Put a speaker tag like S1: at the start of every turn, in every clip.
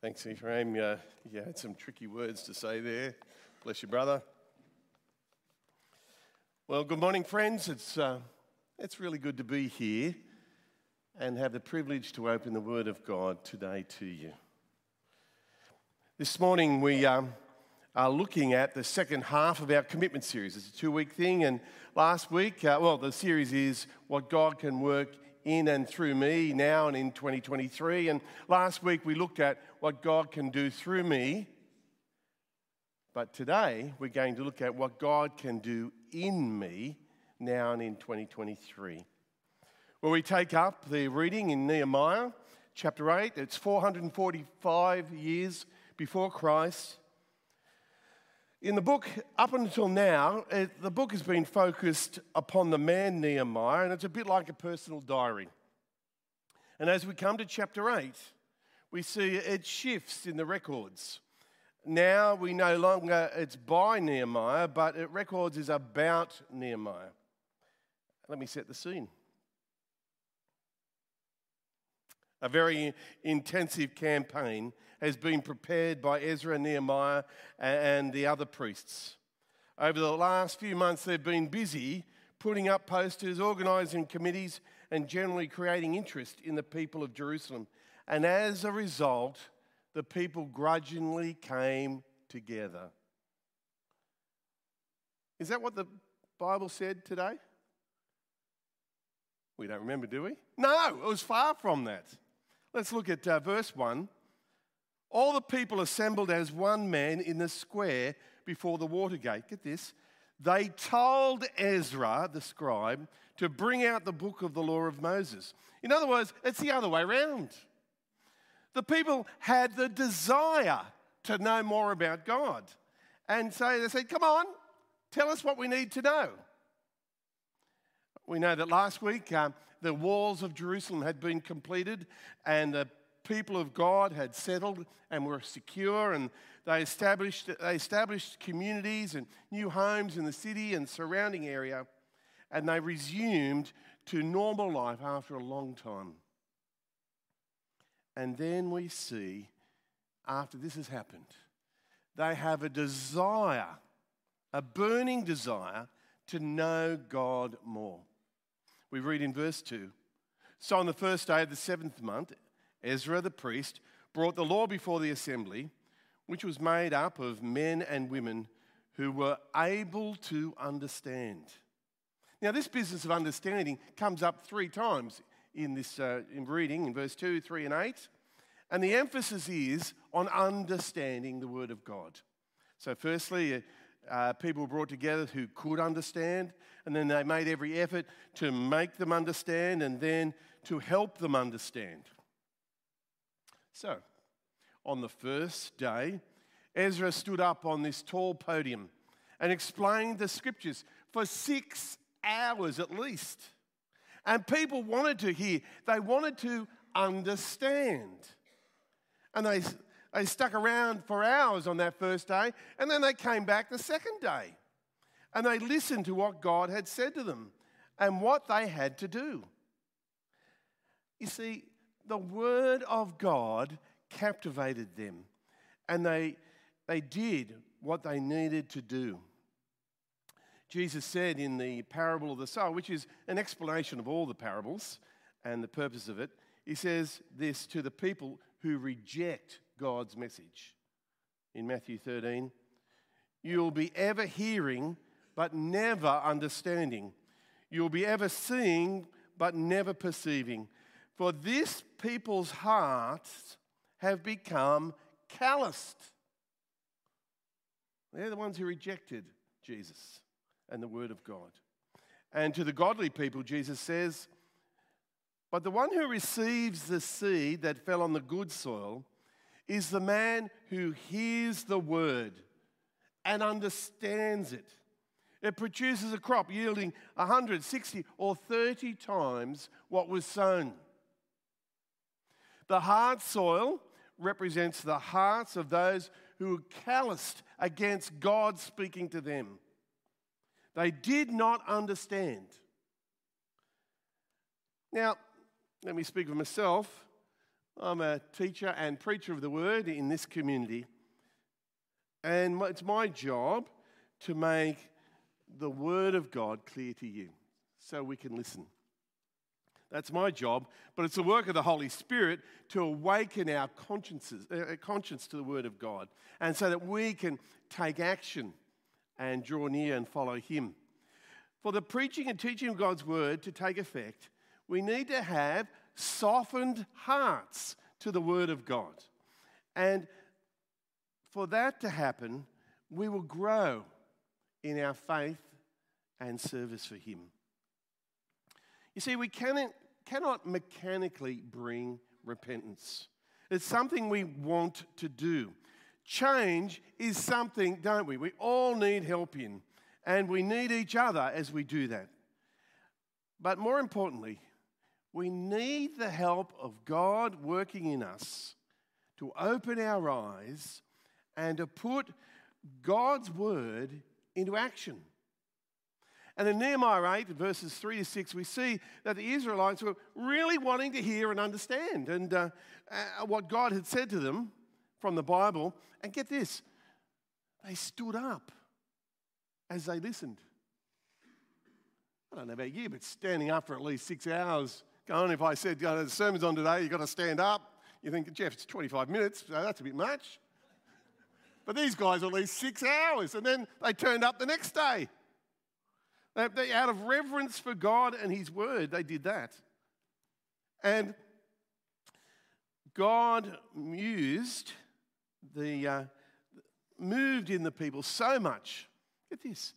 S1: Thanks, Ephraim. Uh, you had some tricky words to say there. Bless you, brother. Well, good morning, friends. It's, uh, it's really good to be here and have the privilege to open the Word of God today to you. This morning, we um, are looking at the second half of our commitment series. It's a two week thing, and last week, uh, well, the series is What God Can Work in and through me now and in 2023. And last week we looked at what God can do through me. But today we're going to look at what God can do in me now and in 2023. Well, we take up the reading in Nehemiah chapter 8. It's 445 years before Christ. In the book, up until now, it, the book has been focused upon the man Nehemiah, and it's a bit like a personal diary. And as we come to chapter 8, we see it shifts in the records. Now we no longer, it's by Nehemiah, but it records is about Nehemiah. Let me set the scene. A very intensive campaign has been prepared by Ezra, Nehemiah, and the other priests. Over the last few months, they've been busy putting up posters, organising committees, and generally creating interest in the people of Jerusalem. And as a result, the people grudgingly came together. Is that what the Bible said today? We don't remember, do we? No, it was far from that. Let's look at uh, verse 1. All the people assembled as one man in the square before the water gate. Get this. They told Ezra, the scribe, to bring out the book of the law of Moses. In other words, it's the other way around. The people had the desire to know more about God. And so they said, Come on, tell us what we need to know. We know that last week um, the walls of Jerusalem had been completed and the people of God had settled and were secure, and they established, they established communities and new homes in the city and surrounding area, and they resumed to normal life after a long time. And then we see, after this has happened, they have a desire, a burning desire to know God more. We read in verse 2 So on the first day of the seventh month, Ezra the priest brought the law before the assembly, which was made up of men and women who were able to understand. Now, this business of understanding comes up three times in this uh, in reading in verse 2, 3, and 8. And the emphasis is on understanding the Word of God. So, firstly, uh, people were brought together who could understand, and then they made every effort to make them understand and then to help them understand. So, on the first day, Ezra stood up on this tall podium and explained the scriptures for six hours at least. And people wanted to hear, they wanted to understand. And they they stuck around for hours on that first day, and then they came back the second day. And they listened to what God had said to them and what they had to do. You see, the Word of God captivated them, and they, they did what they needed to do. Jesus said in the parable of the sower, which is an explanation of all the parables and the purpose of it, he says this to the people who reject God's message. In Matthew 13, you'll be ever hearing, but never understanding. You'll be ever seeing, but never perceiving. For this people's hearts have become calloused. They're the ones who rejected Jesus and the Word of God. And to the godly people, Jesus says, But the one who receives the seed that fell on the good soil is the man who hears the word and understands it. It produces a crop yielding 160 or 30 times what was sown. The hard soil represents the hearts of those who were calloused against God speaking to them. They did not understand. Now, let me speak for myself. I'm a teacher and preacher of the word in this community. And it's my job to make the word of God clear to you so we can listen. That's my job, but it's the work of the Holy Spirit to awaken our consciences, uh, conscience to the Word of God, and so that we can take action and draw near and follow Him. For the preaching and teaching of God's Word to take effect, we need to have softened hearts to the Word of God. And for that to happen, we will grow in our faith and service for Him. You see, we cannot, cannot mechanically bring repentance. It's something we want to do. Change is something, don't we? We all need help in, and we need each other as we do that. But more importantly, we need the help of God working in us to open our eyes and to put God's word into action. And in Nehemiah 8, verses 3 to 6, we see that the Israelites were really wanting to hear and understand and uh, uh, what God had said to them from the Bible. And get this, they stood up as they listened. I don't know about you, but standing up for at least six hours, going, if I said, you know, the sermon's on today, you've got to stand up, you think, Jeff, it's 25 minutes, so that's a bit much. But these guys were at least six hours, and then they turned up the next day. They, out of reverence for God and His Word, they did that. And God mused, the, uh, moved in the people so much. Get this.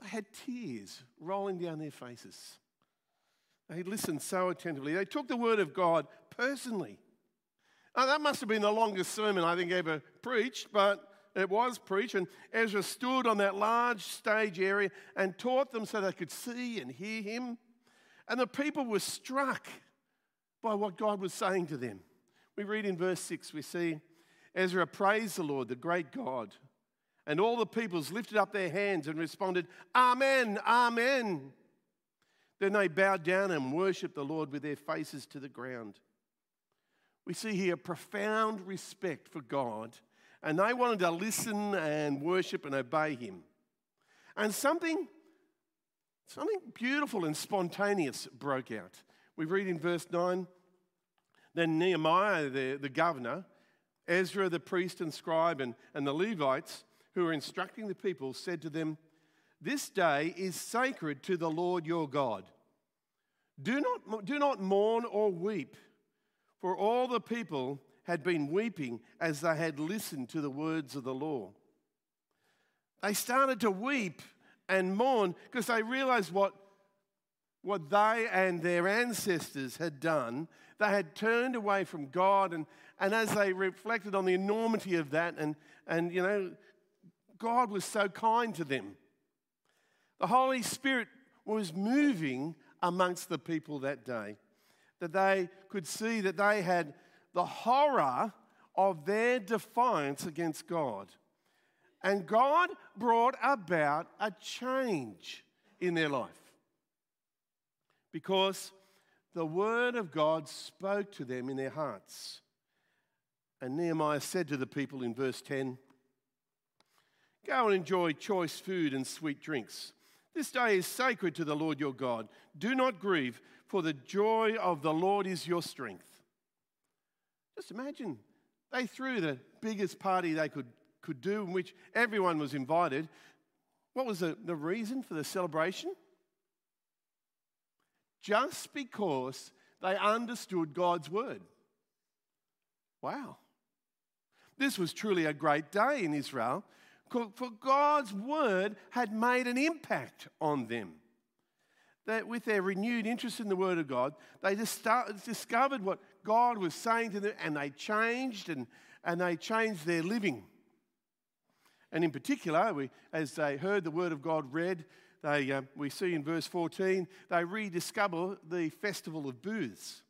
S1: They had tears rolling down their faces. They listened so attentively. They took the word of God personally. Now, that must have been the longest sermon I think ever preached, but it was preached, and Ezra stood on that large stage area and taught them so they could see and hear him. And the people were struck by what God was saying to them. We read in verse 6, we see Ezra praised the Lord, the great God. And all the peoples lifted up their hands and responded, Amen, Amen. Then they bowed down and worshiped the Lord with their faces to the ground. We see here profound respect for God and they wanted to listen and worship and obey him. And something, something beautiful and spontaneous broke out. We read in verse 9 Then Nehemiah, the, the governor, Ezra, the priest and scribe, and, and the Levites who were instructing the people said to them, This day is sacred to the Lord your God. Do not, do not mourn or weep, for all the people had been weeping as they had listened to the words of the law. They started to weep and mourn because they realized what, what they and their ancestors had done. They had turned away from God, and, and as they reflected on the enormity of that, and, and you know, God was so kind to them. The Holy Spirit was moving amongst the people that day, that they could see that they had the horror of their defiance against God. And God brought about a change in their life because the word of God spoke to them in their hearts. And Nehemiah said to the people in verse 10 Go and enjoy choice food and sweet drinks. This day is sacred to the Lord your God. Do not grieve, for the joy of the Lord is your strength. Just imagine they threw the biggest party they could, could do, in which everyone was invited. What was the, the reason for the celebration? Just because they understood God's word. Wow. This was truly a great day in Israel, for God's word had made an impact on them. That with their renewed interest in the word of God, they discovered what God was saying to them, and they changed and, and they changed their living. And in particular, we, as they heard the word of God read, they, uh, we see in verse 14, they rediscover the festival of booths.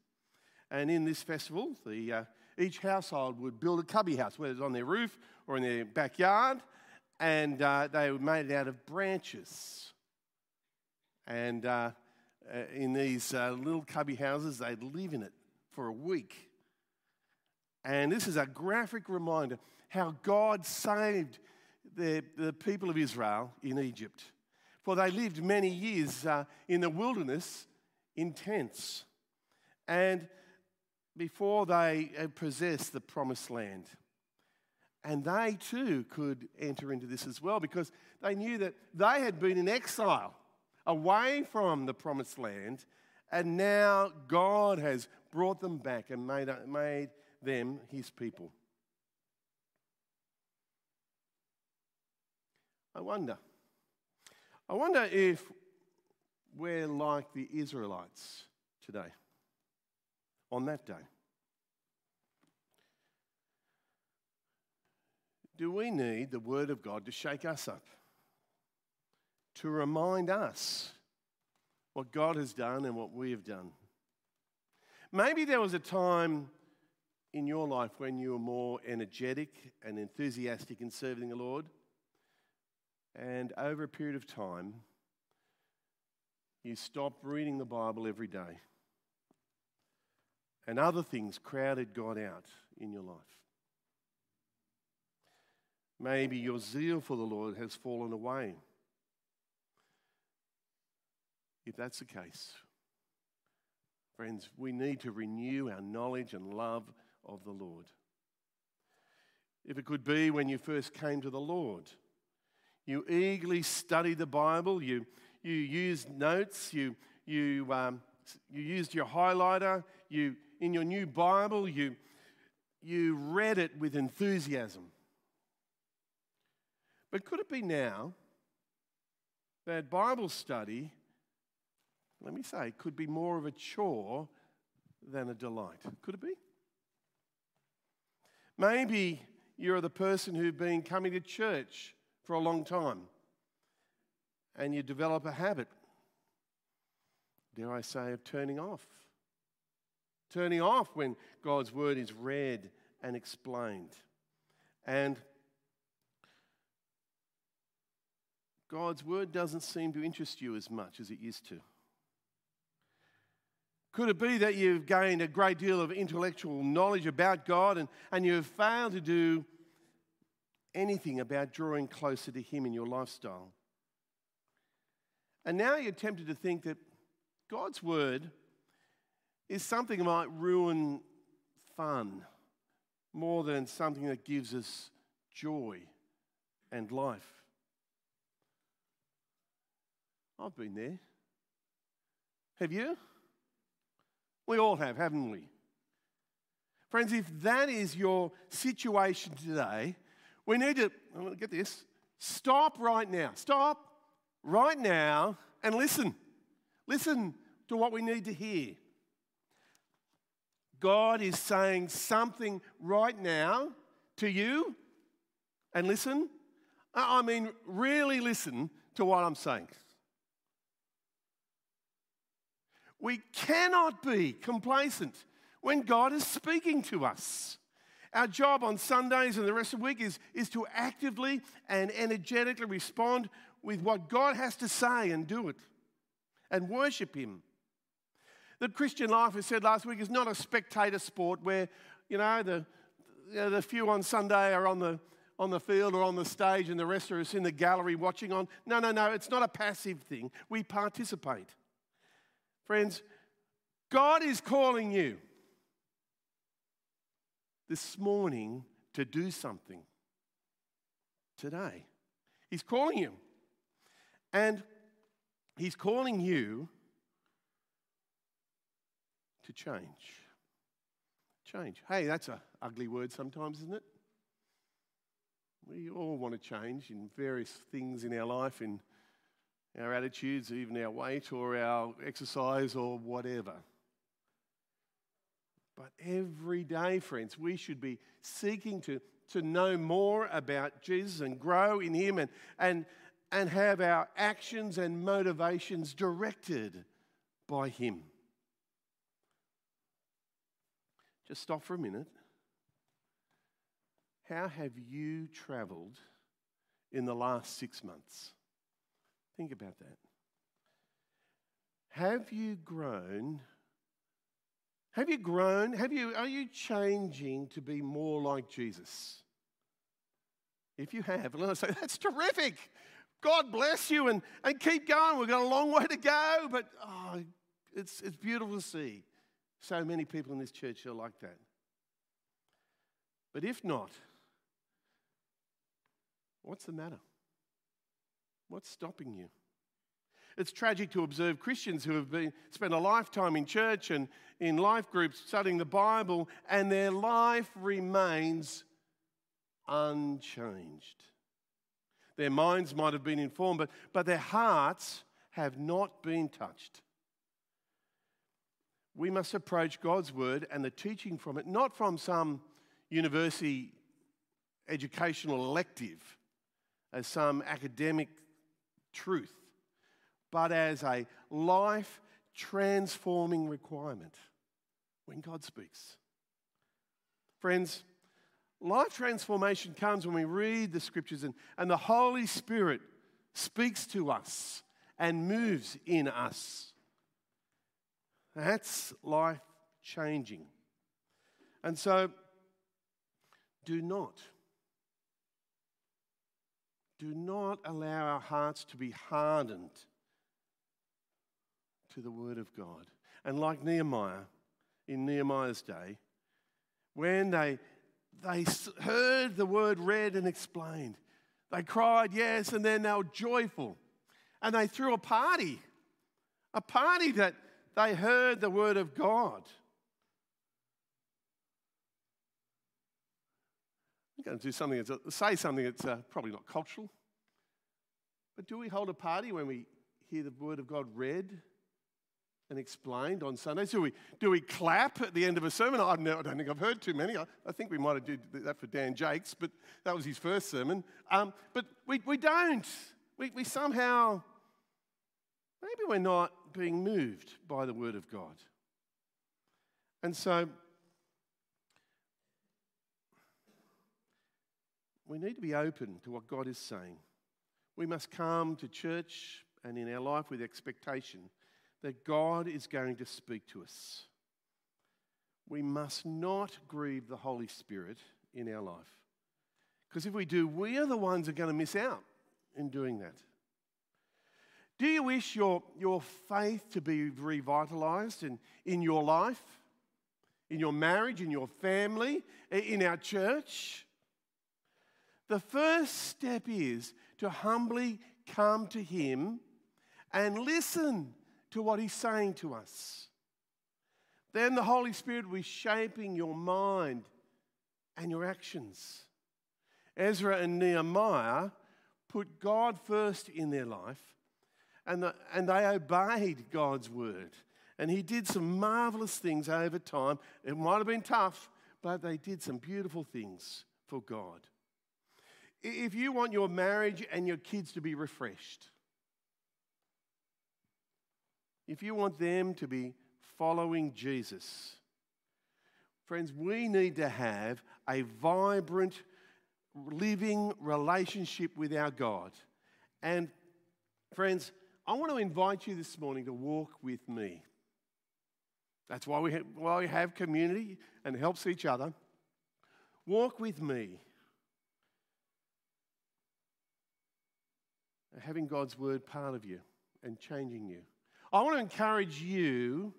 S1: And in this festival, the, uh, each household would build a cubby house, whether it's on their roof or in their backyard, and uh, they made out of branches. And uh, uh, in these uh, little cubby houses, they'd live in it for a week And this is a graphic reminder how God saved the, the people of Israel in Egypt. For they lived many years uh, in the wilderness in tents. And before they possessed the promised land. And they too could enter into this as well because they knew that they had been in exile away from the promised land, and now God has brought them back and made, made them his people. I wonder, I wonder if we're like the Israelites today, on that day. Do we need the Word of God to shake us up? To remind us what God has done and what we have done? Maybe there was a time in your life when you were more energetic and enthusiastic in serving the Lord. And over a period of time, you stopped reading the Bible every day. And other things crowded God out in your life. Maybe your zeal for the Lord has fallen away. If that's the case, friends, we need to renew our knowledge and love of the Lord. If it could be when you first came to the Lord, you eagerly studied the Bible, you, you used notes, you, you, um, you used your highlighter, you, in your new Bible, you, you read it with enthusiasm. But could it be now that Bible study, let me say, could be more of a chore than a delight? Could it be? Maybe you're the person who's been coming to church for a long time and you develop a habit, dare I say, of turning off. Turning off when God's word is read and explained. And God's word doesn't seem to interest you as much as it used to. Could it be that you've gained a great deal of intellectual knowledge about God and, and you've failed to do anything about drawing closer to Him in your lifestyle. And now you're tempted to think that God's Word is something that might ruin fun more than something that gives us joy and life. I've been there. Have you? We all have, haven't we? Friends, if that is your situation today, we need to, get this, stop right now. Stop right now and listen. Listen to what we need to hear. God is saying something right now to you, and listen. I mean, really listen to what I'm saying. We cannot be complacent when God is speaking to us. Our job on Sundays and the rest of the week is, is to actively and energetically respond with what God has to say and do it and worship Him. The Christian life, as said last week, is not a spectator sport where, you know, the, you know, the few on Sunday are on the, on the field or on the stage and the rest are us in the gallery watching on. No, no, no, it's not a passive thing. We participate. Friends, God is calling you this morning to do something today. He's calling you. And He's calling you to change. Change. Hey, that's an ugly word sometimes, isn't it? We all want to change in various things in our life, in our attitudes, even our weight or our exercise or whatever. But every day, friends, we should be seeking to, to know more about Jesus and grow in Him and, and, and have our actions and motivations directed by Him. Just stop for a minute. How have you traveled in the last six months? Think about that. Have you grown Have you grown? Have you, are you changing to be more like Jesus? If you have, let us say, that's terrific. God bless you and, and keep going. We've got a long way to go, but oh, it's, it's beautiful to see so many people in this church are like that. But if not, what's the matter? What's stopping you? It's tragic to observe Christians who have been, spent a lifetime in church and in life groups studying the Bible, and their life remains unchanged. Their minds might have been informed, but, but their hearts have not been touched. We must approach God's word and the teaching from it not from some university educational elective as some academic truth, but as a life transforming requirement when God speaks. Friends, life transformation comes when we read the scriptures and, and the Holy Spirit speaks to us and moves in us. That's life changing. And so, do not, do not allow our hearts to be hardened to the Word of God. And like Nehemiah, in Nehemiah's day, when they, they heard the Word read and explained, they cried yes, and then they were joyful. And they threw a party, a party that they heard the Word of God. Going to do something that's, say something that's uh, probably not cultural. But do we hold a party when we hear the Word of God read and explained on Sundays? Do we, do we clap at the end of a sermon? I don't, think I've heard too many. I, I think we might have did that for Dan Jakes, but that was his first sermon. Um, but we, we don't. We, we somehow, maybe we're not being moved by the Word of God. And so we need to be open to what God is saying. We must come to church and in our life with expectation that God is going to speak to us. We must not grieve the Holy Spirit in our life. Because if we do, we are the ones who are going to miss out in doing that. Do you wish your, your faith to be revitalized in, in your life, in your marriage, in your family, in our church? The first step is to humbly come to Him and listen to what He's saying to us. Then the Holy Spirit will be shaping your mind and your actions. Ezra and Nehemiah put God first in their life and, the, and they obeyed God's word. And He did some marvelous things over time. It might have been tough, but they did some beautiful things for God. If you want your marriage and your kids to be refreshed, if you want them to be following Jesus, friends, we need to have a vibrant, living relationship with our God. And, friends, I want to invite you this morning to walk with me. That's why we have, why we have community and helps each other. Walk with me. Having God's word part of you and changing you. I want to encourage you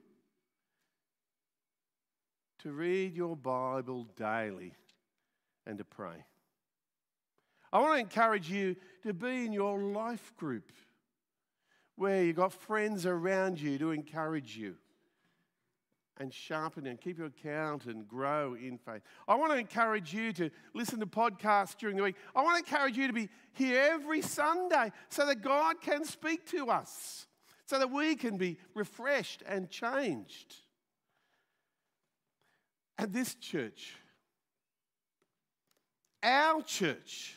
S1: to read your Bible daily and to pray. I want to encourage you to be in your life group where you've got friends around you to encourage you and sharpen and keep your account and grow in faith. I want to encourage you to listen to podcasts during the week. I want to encourage you to be here every Sunday so that God can speak to us so that we can be refreshed and changed. And this church, our church,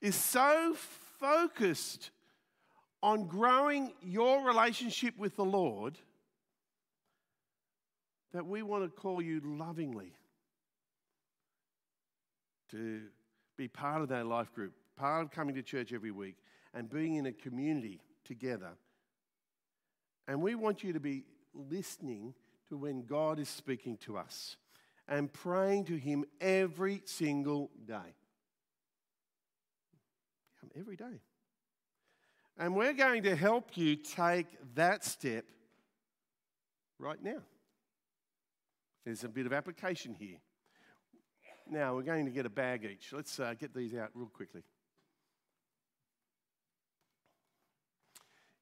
S1: is so focused on growing your relationship with the Lord that we want to call you lovingly to be part of that life group, part of coming to church every week, and being in a community together and we want you to be listening to when God is speaking to us and praying to Him every single day. Every day. And we're going to help you take that step right now. There's a bit of application here. Now, we're going to get a bag each. Let's uh, get these out real quickly.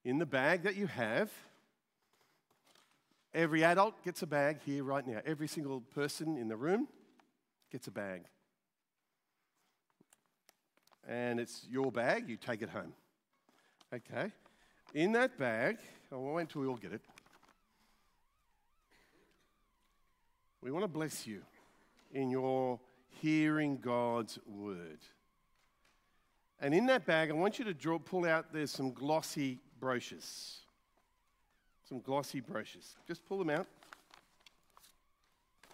S1: In the bag that you have, every adult gets a bag here right now. Every single person in the room gets a bag. And it's your bag, you take it home. Okay? In that bag, I won't wait until we all get it. We want to bless you in your hearing God's word. And in that bag, I want you to draw, pull out, there's some glossy brochures. Some glossy brochures. Just pull them out.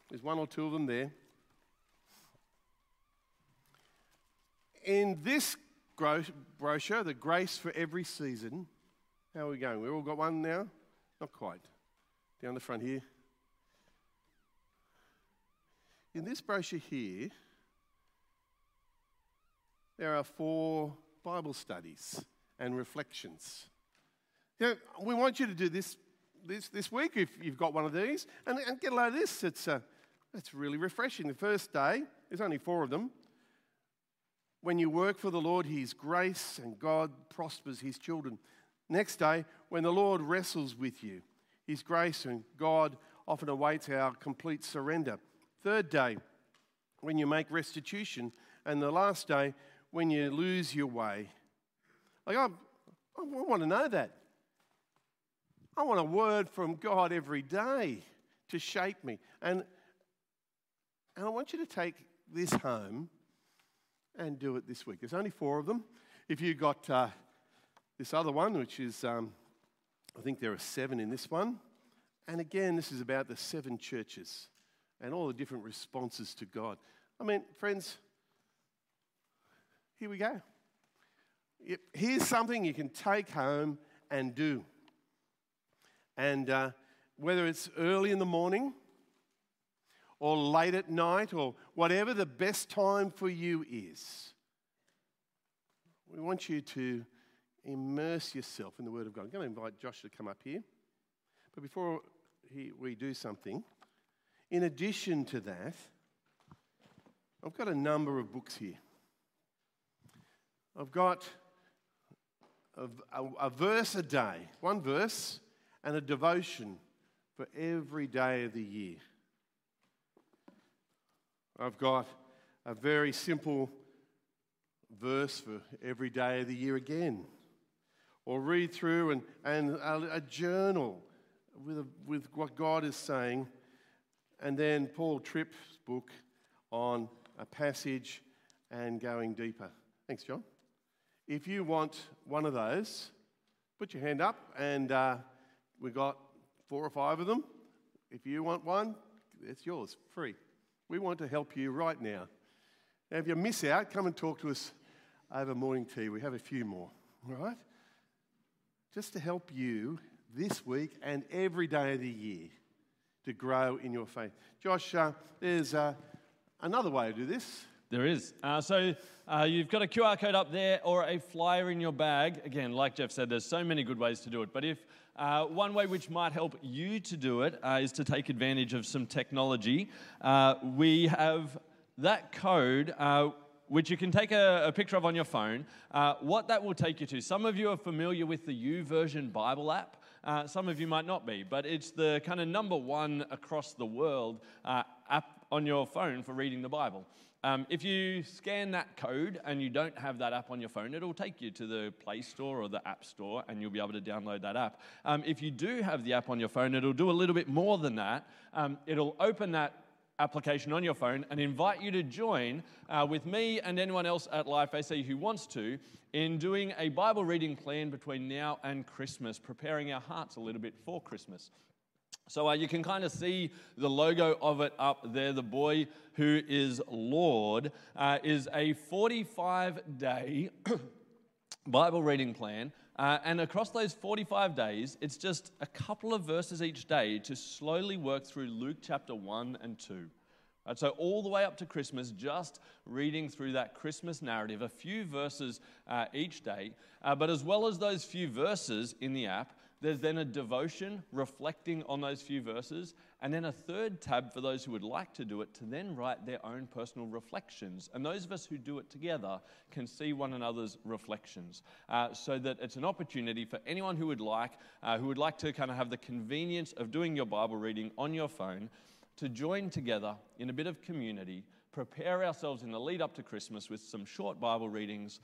S1: There's one or two of them there. In this brochure, The Grace for Every Season, how are we going? We've all got one now? Not quite. Down the front here. In this brochure here, there are four Bible studies and reflections. We want you to do this, this this week if you've got one of these, and, and get a load of this. It's, uh, it's really refreshing. The first day, there's only four of them. When you work for the Lord, His grace and God prospers His children. Next day, when the Lord wrestles with you, His grace and God often awaits our complete surrender. Third day, when you make restitution. And the last day, when you lose your way. Like, I, I want to know that. I want a word from God every day to shape me. And, and I want you to take this home and do it this week. There's only four of them. If you got uh, this other one, which is, um, I think there are seven in this one. And again, this is about the seven churches and all the different responses to God. I mean, friends, here we go. Here's something you can take home and do. And uh, whether it's early in the morning or late at night or whatever the best time for you is, we want you to immerse yourself in the Word of God. I'm going to invite Josh to come up here. But before he, we do something, in addition to that, I've got a number of books here. I've got a, a, a, verse a day, one verse, and a devotion for every day of the year. I've got a very simple verse for every day of the year again. Or read through and, and a, a journal with, with what God is saying and then Paul Tripp's book on a passage and going deeper. Thanks, John. If you want one of those, put your hand up, and uh, we've got four or five of them. If you want one, it's yours, free. We want to help you right now. Now, if you miss out, come and talk to us over morning tea. We have a few more, all right? Just to help you this week and every day of the year to grow in your faith. Josh, uh, there's uh, another way to do this.
S2: There is. Uh, so uh, you've got a QR code up there or a flyer in your bag. Again, like Jeff said, there's so many good ways to do it. But if uh, one way which might help you to do it uh, is to take advantage of some technology, we have that code which you can take a, a, picture of on your phone. Uh, what that will take you to, some of you are familiar with the YouVersion Bible app. Uh, some of you might not be, but it's the kind of number one across the world uh, app on your phone for reading the Bible. Um, if you scan that code and you don't have that app on your phone, it'll take you to the Play Store or the App Store and you'll be able to download that app. Um, if you do have the app on your phone, it'll do a little bit more than that. Um, it'll open that application on your phone and invite you to join uh, with me and anyone else at Life AC who wants to in doing a Bible reading plan between now and Christmas, preparing our hearts a little bit for Christmas. So uh, you can kind of see the logo of it up there. The boy who is Lord uh, is a 45 day Bible reading plan Uh, and across those 45 days, it's just a couple of verses each day to slowly work through Luke chapter 1 and 2. Right, so, all the way up to Christmas, just reading through that Christmas narrative, a few verses uh, each day. Uh, but as well as those few verses in the app, there's then a devotion reflecting on those few verses, and then a third tab for those who would like to do it to then write their own personal reflections. And those of us who do it together can see one another's reflections, uh, so that it's an opportunity for anyone who would like, uh, who would like to kind of have the convenience of doing your Bible reading on your phone, to join together in a bit of community, prepare ourselves in the lead up to Christmas with some short Bible readings,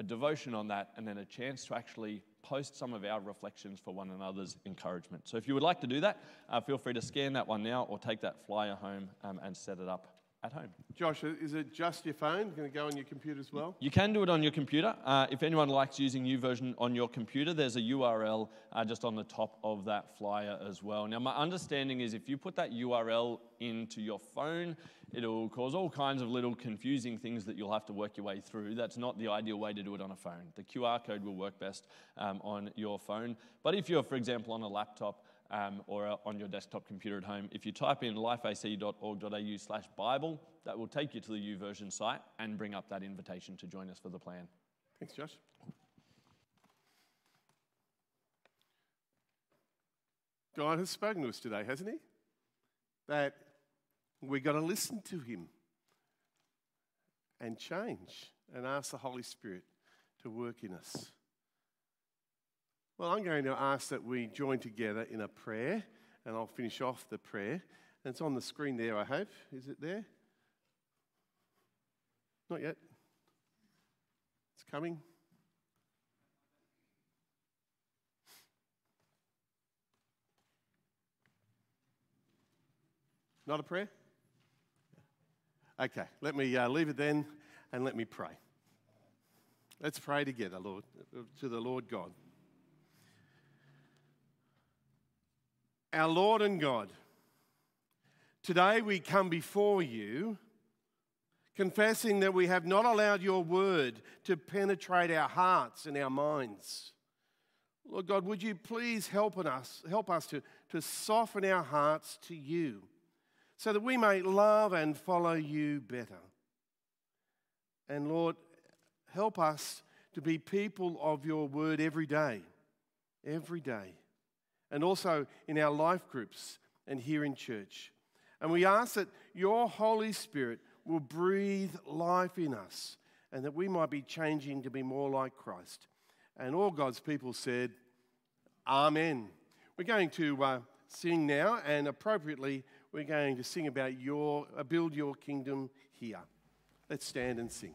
S2: a devotion on that, and then a chance to actually post some of our reflections for one another's encouragement. So if you would like to do that, uh, feel free to scan that one now or take that flyer home um, and set it up at home.
S1: Josh, is it just your phone? Going to go on your computer as well?
S2: You can do it on your computer. Uh, if anyone likes using version on your computer, there's a URL uh, just on the top of that flyer as well. Now, my understanding is if you put that URL into your phone, it'll cause all kinds of little confusing things that you'll have to work your way through. That's not the ideal way to do it on a phone. The QR code will work best um, on your phone. But if you're, for example, on a laptop, um, or uh, on your desktop computer at home. If you type in lifeac.org.au slash Bible, that will take you to the YouVersion site and bring up that invitation to join us for the plan.
S1: Thanks, Josh. God has spoken to us today, hasn't He? That we've got to listen to Him and change and ask the Holy Spirit to work in us. Well, I'm going to ask that we join together in a prayer, and I'll finish off the prayer. And it's on the screen there, I hope. Is it there? Not yet. It's coming. Not a prayer? Okay, let me uh, leave it then and let me pray. Let's pray together, Lord, to the Lord God. our Lord and God, today we come before you confessing that we have not allowed your word to penetrate our hearts and our minds. Lord God, would you please help us, help us to, to soften our hearts to you so that we may love and follow you better. And Lord, help us to be people of your word every day, every day and also in our life groups and here in church. And we ask that your Holy Spirit will breathe life in us and that we might be changing to be more like Christ. And all God's people said, Amen. We're going to uh, sing now, and appropriately, we're going to sing about your uh, build your kingdom here. Let's stand and sing.